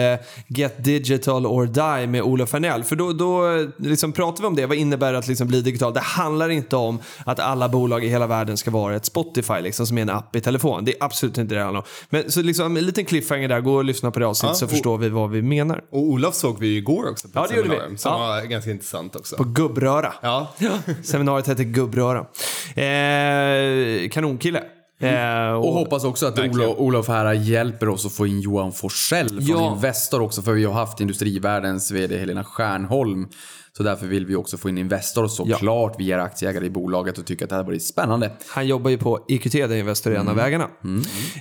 Get Digital or Die med Olof Hernell. För då, då eh, liksom pratar vi om det. Vad innebär det att liksom bli digital? Det handlar inte om att alla bolag i hela världen ska vara ett Spotify liksom, som är en app i telefon. Det är absolut inte det det handlar om. Men så liksom en liten cliffhanger där, gå och lyssna på det avsnittet Ja, så och- förstår vi vad vi menar. och Olof såg vi ju igår också på Ja, det vi. seminarium som Ja. var ganska intressant också. På Gubbröra. Ja, Seminariet heter Gubbröra. Eh, kanonkille. Eh, Och hoppas också att. Olof, Olof här hjälper oss att få in Johan Forsell från Ja. Investor också. För vi har haft Industrivärldens VD Helena Stjärnholm. Så därför vill vi också få in Investor såklart. Vi är aktieägare i bolaget och tycker att det här blir spännande. Han jobbar ju på EQT, där Investor är en av vägarna.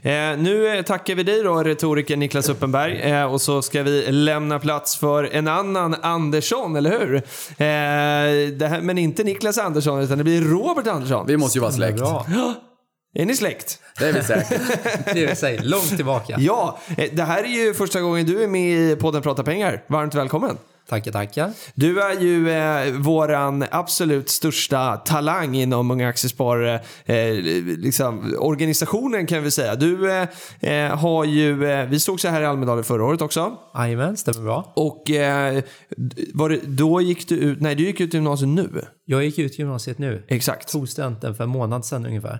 Eh, nu eh, tackar vi dig då, retoriker Niklas Uppenberg. Eh, och så ska vi lämna plats för en annan Andersson, eller hur? Eh, det här, men inte Niklas Andersson, utan det blir Robert Andersson. Vi måste ju vara släkt. Är ni släkt? Det är vi säkert. Det vill säga, långt tillbaka. Ja, eh, det här är ju första gången du är med i podden Prata pengar. Varmt välkommen. Tackar, tackar. Du är ju eh, våran absolut största talang inom Unga Aktiespar eh, liksom, organisationen kan vi säga. Du eh, eh, har ju, eh, vi såg så här i Almedalen förra året också. Jajamän, stämmer bra. Och eh, var det, då gick du ut, nej du gick ut gymnasiet nu. Jag gick ut gymnasiet nu. Exakt. Tog studenten för en månad sedan ungefär.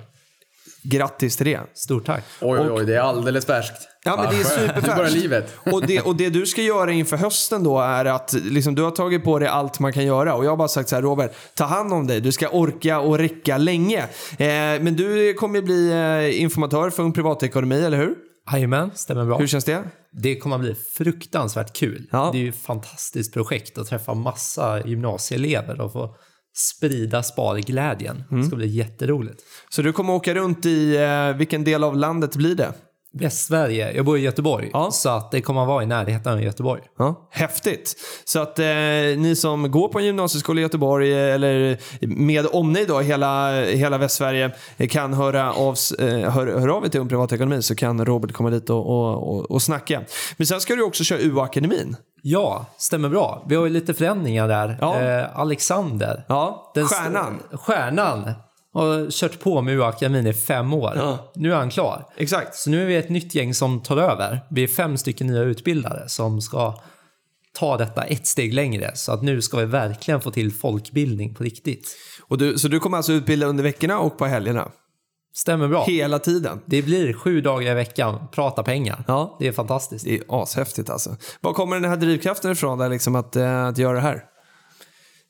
Grattis till det. Stort tack. Oj, oj, oj, det är alldeles färskt. Ja, men det är superfärskt. Livet. Och det, och det du ska göra inför hösten då är att liksom, du har tagit på dig allt man kan göra. Och jag har bara sagt så här, Robert, ta hand om dig. Du ska orka och räcka länge. Eh, men du kommer bli eh, informatör för Ung Privatekonomi, eller hur? Jajamän, stämmer bra. Hur känns det? Det kommer att bli fruktansvärt kul. Ja. Det är ju ett fantastiskt projekt att träffa massa gymnasieelever och få sprida sparglädjen. Det ska bli jätteroligt. Så du kommer åka runt i, eh, vilken del av landet blir det? Västsverige. Jag bor i Göteborg. Ja. Så att det kommer att vara i närheten av Göteborg. Ja, häftigt. Så att eh, ni som går på en gymnasieskola i Göteborg eh, eller med omnejd då, hela, hela Västsverige eh, kan höra av, eh, hör, hör av er till Ung Privatekonomi så kan Robert komma dit och, och, och, och snacka. Men sen ska du också köra UA-akademin. Ja, stämmer bra. Vi har ju lite förändringar där. Ja. Eh, Alexander. Ja, Den- stjärnan. Stjärnan. Har kört på med UA-akademin i fem år. Ja. Nu är han klar. Exakt. Så nu är vi ett nytt gäng som tar över. Vi är fem stycken nya utbildare som ska ta detta ett steg längre. Så att nu ska vi verkligen få till folkbildning på riktigt. Och du, så du kommer alltså utbilda under veckorna och på helgerna? Stämmer bra. Hela tiden? Det blir sju dagar i veckan, prata pengar. Ja. Det är fantastiskt. Det är ashäftigt alltså. Var kommer den här drivkraften ifrån där, liksom, att, eh, att göra det här?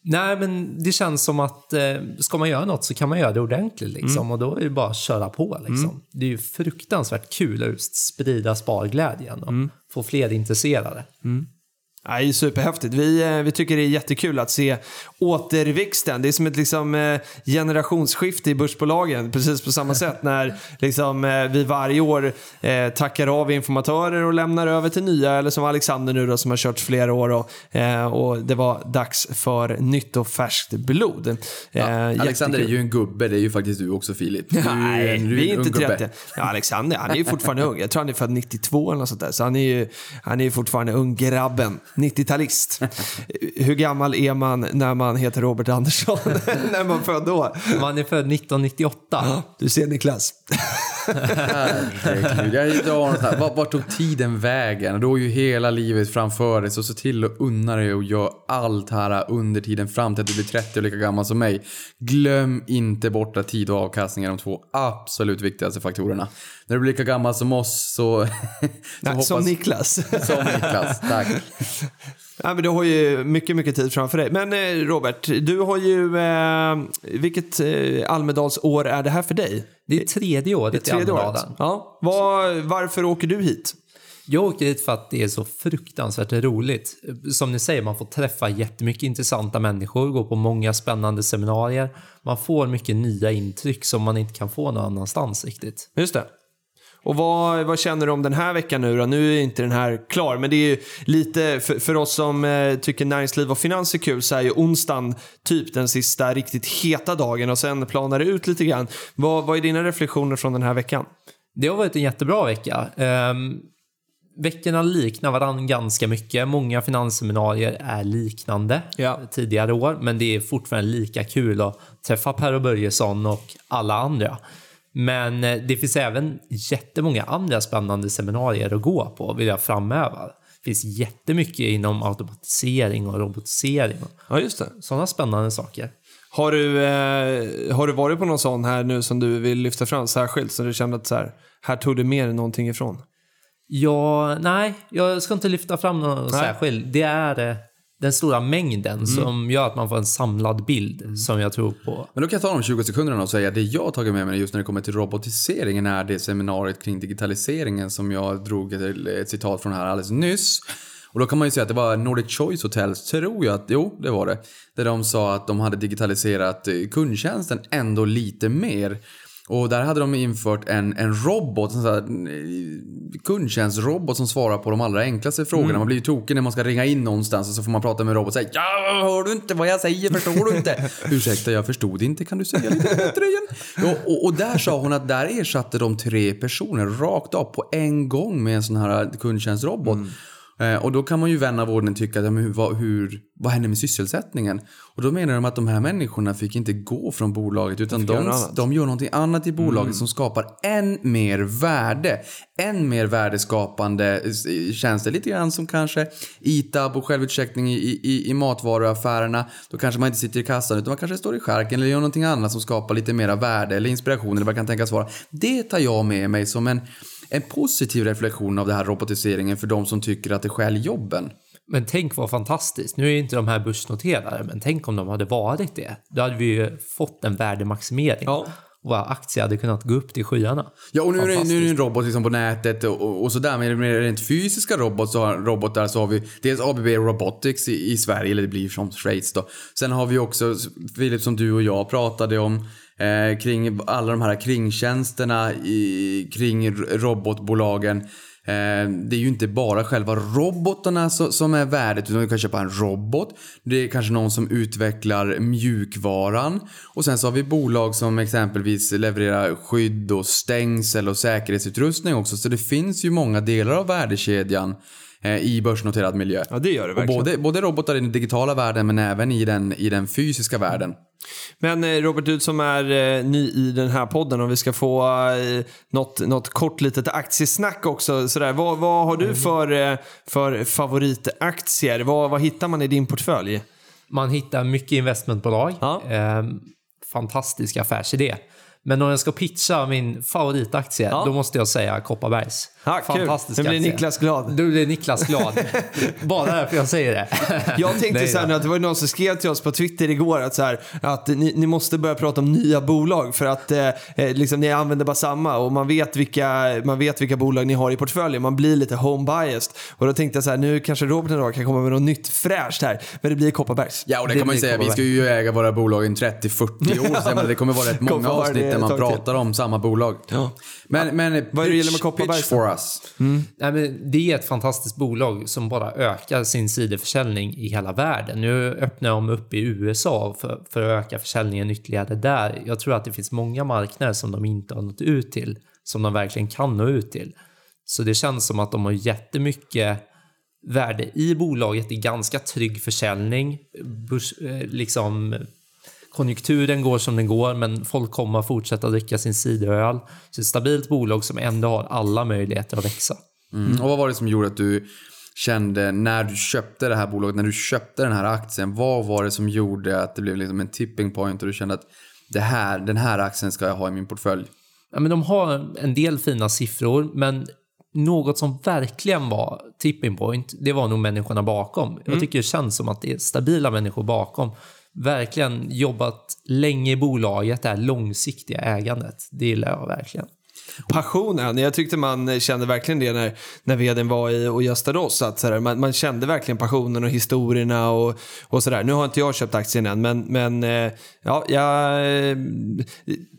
Nej, men det känns som att eh, ska man göra något så kan man göra det ordentligt. Liksom, Och då är det bara att köra på. Liksom. Det är ju fruktansvärt kul att just sprida sparglädjen och få fler intresserade. Nej, superhäftigt. Vi, eh, vi tycker det är jättekul att se återväxten. Det är som ett liksom, eh, generationsskifte i börsbolagen. Precis på samma sätt när liksom, eh, vi varje år eh, tackar av informatörer och lämnar över till nya. Eller som Alexander nu då, som har kört flera år och, eh, och det var dags för nytt och färskt blod. Eh, Ja, Alexander är jättekul. ju en gubbe, det är ju faktiskt du också Filip. Du är Nej, du vi är inte ung gubbe. 30. Ja, Alexander, han är ju fortfarande ung. Jag tror han är född 92 eller något sånt där. Så han är ju han är ju fortfarande ung grabben. 90-talist. Hur gammal är man när man heter Robert Andersson? när man född då? Man är född 1998. Du ser Niklas. Herregud, jag. Vart, tog tiden vägen? Du har ju hela livet framför dig, så se till att unna dig och gör allt här under tiden fram till att du blir 30 och lika gammal som mig. Glöm inte bort att tid och avkastning är de två absolut viktigaste faktorerna. När du blir lika gammal som oss så... så Nej, Som Niklas. Som Niklas, tack. ja, men du har ju mycket, mycket tid framför dig. Men eh, Robert, du har ju... Eh, vilket eh, Almedalsår är det här för dig? Det är tredje året Det är tredje i året. Almedalen. Ja. Var, varför åker du hit? Jag åker hit för att det är så fruktansvärt roligt. Som ni säger, man får träffa jättemycket intressanta människor, gå på många spännande seminarier. Man får mycket nya intryck som man inte kan få någon annanstans riktigt. Just det. Och vad, vad känner du om den här veckan nu då? Nu är inte den här klar, men det är ju lite för, för oss som eh, tycker näringsliv och finans är kul så är ju onsdagen typ den sista riktigt heta dagen och sen planar det ut lite grann. Vad, vad är dina reflektioner från den här veckan? Det har varit en jättebra vecka. Um, veckorna liknar varandra ganska mycket. Många finansseminarier är liknande Ja. tidigare år, men det är fortfarande lika kul att träffa Per och Börjesson och alla andra. Men eh, det finns även jättemånga andra spännande seminarier att gå på, vill jag framhäva. Det finns jättemycket inom automatisering och robotisering Ja, just det. sådana spännande saker. Har du, eh, har du varit på någon sån här nu som du vill lyfta fram särskilt så du kände att så här, här tog du dig någonting ifrån? Ja, nej, jag ska inte lyfta fram någon Nej. särskild. Det är eh, den stora mängden som gör att man får en samlad bild som jag tror på. Men då kan jag ta de 20 sekunderna och säga det jag har tagit med mig just när det kommer till robotiseringen är det seminariet kring digitaliseringen som jag drog ett, ett citat från här alldeles nyss. Och då kan man ju säga att det var Nordic Choice Hotels, tror jag att, jo det var det. Där de sa att de hade digitaliserat eh, kundtjänsten ändå lite mer. Och där hade de infört en, en robot, en sån här, eh, kundtjänstrobot som svarar på de allra enklaste frågorna. Man blir ju tokig när man ska ringa in någonstans och så får man prata med en robot och säga Ja, hör du inte vad jag säger? Förstår du inte? Ursäkta, jag förstod inte. Kan du säga lite bättre igen? Och, och, och där sa hon att där ersatte de tre personer rakt av på en gång med en sån här kundtjänstrobot. Eh, och då kan man ju vän av ordning tycka, ja, men hur, vad, hur, vad händer med sysselsättningen? Och då menar de att de här människorna fick inte gå från bolaget utan de, de gör någonting annat i bolaget som skapar än mer värde. Än mer värdeskapande eh, tjänster. Lite grann som kanske ITAB och självutcheckning i, i, i matvaruaffärerna. Då kanske man inte sitter i kassan utan man kanske står i skärken eller gör någonting annat som skapar lite mera värde eller inspiration eller vad det kan tänkas vara. Det tar jag med mig som en, en positiv reflektion av det här robotiseringen för de som tycker att det stjäl jobben. Men tänk vad fantastiskt. Nu är inte de här börsnoterade, men tänk om de hade varit det. Då hade vi ju fått en värdemaximering. Ja. våra aktier hade kunnat gå upp till skyarna. Ja, och nu är, det, nu är det Fantastiskt. en robot liksom på nätet och, och, och sådär. Men med rent fysiska robot, så har, robotar så har vi dels ABB Robotics i, i Sverige, eller det blir som Schweiz då. Sen har vi också, Filip, som du och jag pratade om, eh, kring alla de här kringtjänsterna i, kring robotbolagen. Eh, det är ju inte bara själva robotarna som är värdet utan du kan köpa en robot. Det är kanske någon som utvecklar mjukvaran. Och sen så har vi bolag som exempelvis levererar skydd och stängsel och säkerhetsutrustning också. Så det finns ju många delar av värdekedjan i börsnoterad miljö. Ja, det gör det Och verkligen. både, både robotar i den digitala världen men även i den, i den fysiska världen. Men eh, Robert, du som är eh, ny i den här podden och vi ska få eh, något, något kort litet aktiesnack också. Sådär. Vad, vad har du för, eh, för favoritaktier? Vad, vad hittar man i din portfölj? Man hittar mycket investmentbolag. Ja. Eh, fantastisk affärsidé. Men om jag ska pitcha min favoritaktie, Ja. då måste jag säga Kopparbergs. Ja, kul. Nu blir Niklas glad. Du blir Niklas glad. Bara därför jag säger det. Jag tänkte Nej så här att det var någon som skrev till oss på Twitter igår att, så här, att ni, ni måste börja prata om nya bolag för att eh, eh, liksom, ni använder bara samma och man vet, vilka, man vet vilka bolag ni har i portföljen. Man blir lite home biased. Och då tänkte jag så här, nu kanske Robert en dag kan komma med något nytt fräscht här. Men det blir Kopparbergs. Ja, och det, Det kan man ju säga. Vi ska ju äga våra bolag i 30-40 år. Menar, det kommer vara rätt många avsnitt där man till. pratar om samma bolag. Men, men Vad är det du gillar med Kopparbergs pitch Mm. Nej, men det är ett fantastiskt bolag som bara ökar sin sidoförsäljning i hela världen. Nu öppnar de upp i USA för, för att öka försäljningen ytterligare där. Jag tror att det finns många marknader som de inte har nått ut till, som de verkligen kan nå ut till. Så det känns som att de har jättemycket värde i bolaget i ganska trygg försäljning. Börs, eh, liksom, konjunkturen går som den går, men folk kommer att fortsätta dricka sin cideröl. Så ett stabilt bolag som ändå har alla möjligheter att växa. Mm. Och vad var det som gjorde att du kände när du köpte det här bolaget, när du köpte den här aktien, vad var det som gjorde att det blev liksom en tipping point och du kände att det här, den här aktien ska jag ha i min portfölj? Ja, men de har en del fina siffror, men något som verkligen var tipping point, det var nog människorna bakom. Jag tycker det känns som att det är stabila människor bakom. Verkligen jobbat länge i bolaget, det här långsiktiga ägandet. Det gillar jag verkligen passionen. Jag tyckte man kände verkligen det när, när vdn var i och gästade oss. Att sådär, man, man kände verkligen passionen och historierna och, och sådär. Nu har inte jag köpt aktien än, men, men eh, ja, jag, eh,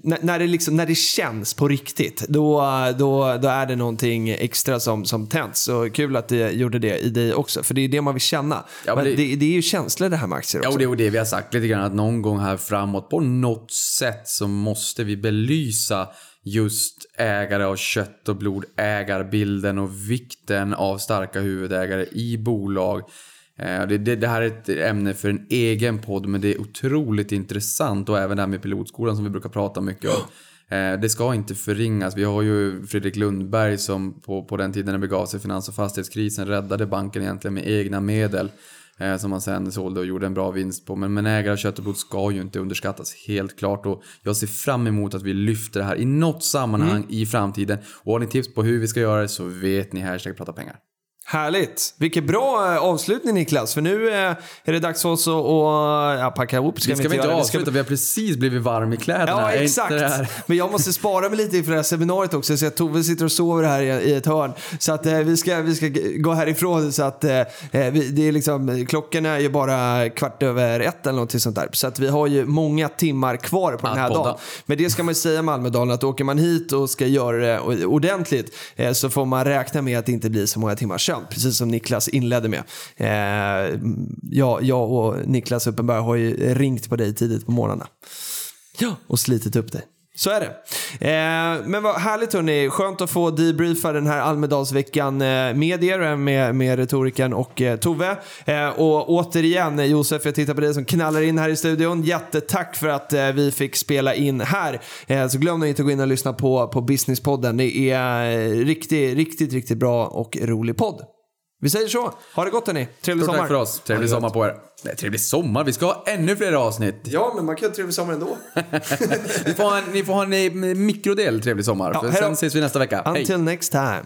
när, när, det liksom, när det känns på riktigt, då, då, då är det någonting extra som, som tänds. Så kul att det gjorde det i dig också, för det är det man vill känna. Ja, men det, det- det, är ju känslor det här med aktier Ja, också. och det är det vi har sagt lite grann att någon gång här framåt på något sätt så måste vi belysa just ägare av kött och blod, ägarbilden och vikten av starka huvudägare i bolag. Eh, det, det, det här är ett ämne för en egen podd men det är otroligt intressant och även det här med pilotskolan som vi brukar prata mycket om. Eh, det ska inte förringas. Vi har ju Fredrik Lundberg som på, på den tiden det begav sig finans och fastighetskrisen räddade banken egentligen med egna medel. Eh, som man sen sålde och gjorde en bra vinst på. Men, men ägare av kött och blod ska ju inte underskattas helt klart. Och jag ser fram emot att vi lyfter det här i något sammanhang i framtiden. Och har ni tips på hur vi ska göra det så vet ni hashtag prata pengar. Härligt! Vilken bra eh, avslutning Niklas, för nu eh, är det dags för oss att ja, packa ihop. Ska vi inte göra. avsluta? Vi har precis blivit varm i kläderna. Ja, inte exakt. Men jag måste spara mig lite inför det här seminariet också. Så att Tove sitter och sover här i, ett hörn. Så att eh, vi, ska, vi ska gå härifrån. Så att eh, vi, det är liksom, klockan är ju bara kvart över ett eller något sånt där. Så att vi har ju många timmar kvar på den Att här podda. dagen. Men det ska man ju säga med Almedalen att åker man hit och ska göra det ordentligt eh, så får man räkna med att det inte blir så många timmars sömn. Precis som Niklas inledde med. Eh, jag, jag och Niklas Uppenberg har ju ringt på dig tidigt på morgnarna. Ja, och slitit upp dig. Så är det. Eh, men vad härligt hörni. Skönt att få debriefa den här Almedalsveckan eh, med er, eh, med, med retoriken och eh, Tove. Eh, och återigen eh, Josef, jag tittar på dig som knallar in här i studion. Jättetack för att eh, vi fick spela in här. Eh, så glöm inte att gå in och lyssna på, på Businesspodden. Det är eh, riktigt, riktigt, riktigt bra och rolig podd. Vi säger så. Ha det gott hörni. Trevlig Stort sommar. tack för oss. Trevlig sommar på er. Nej, trevlig sommar. Vi ska ha ännu fler avsnitt. Ja, men man kan ha trevlig sommar ändå. Ni får ha en, ni får ha en eh, mikrodel trevlig sommar. Ja, hej sen ses vi nästa vecka. Hej. Until next time.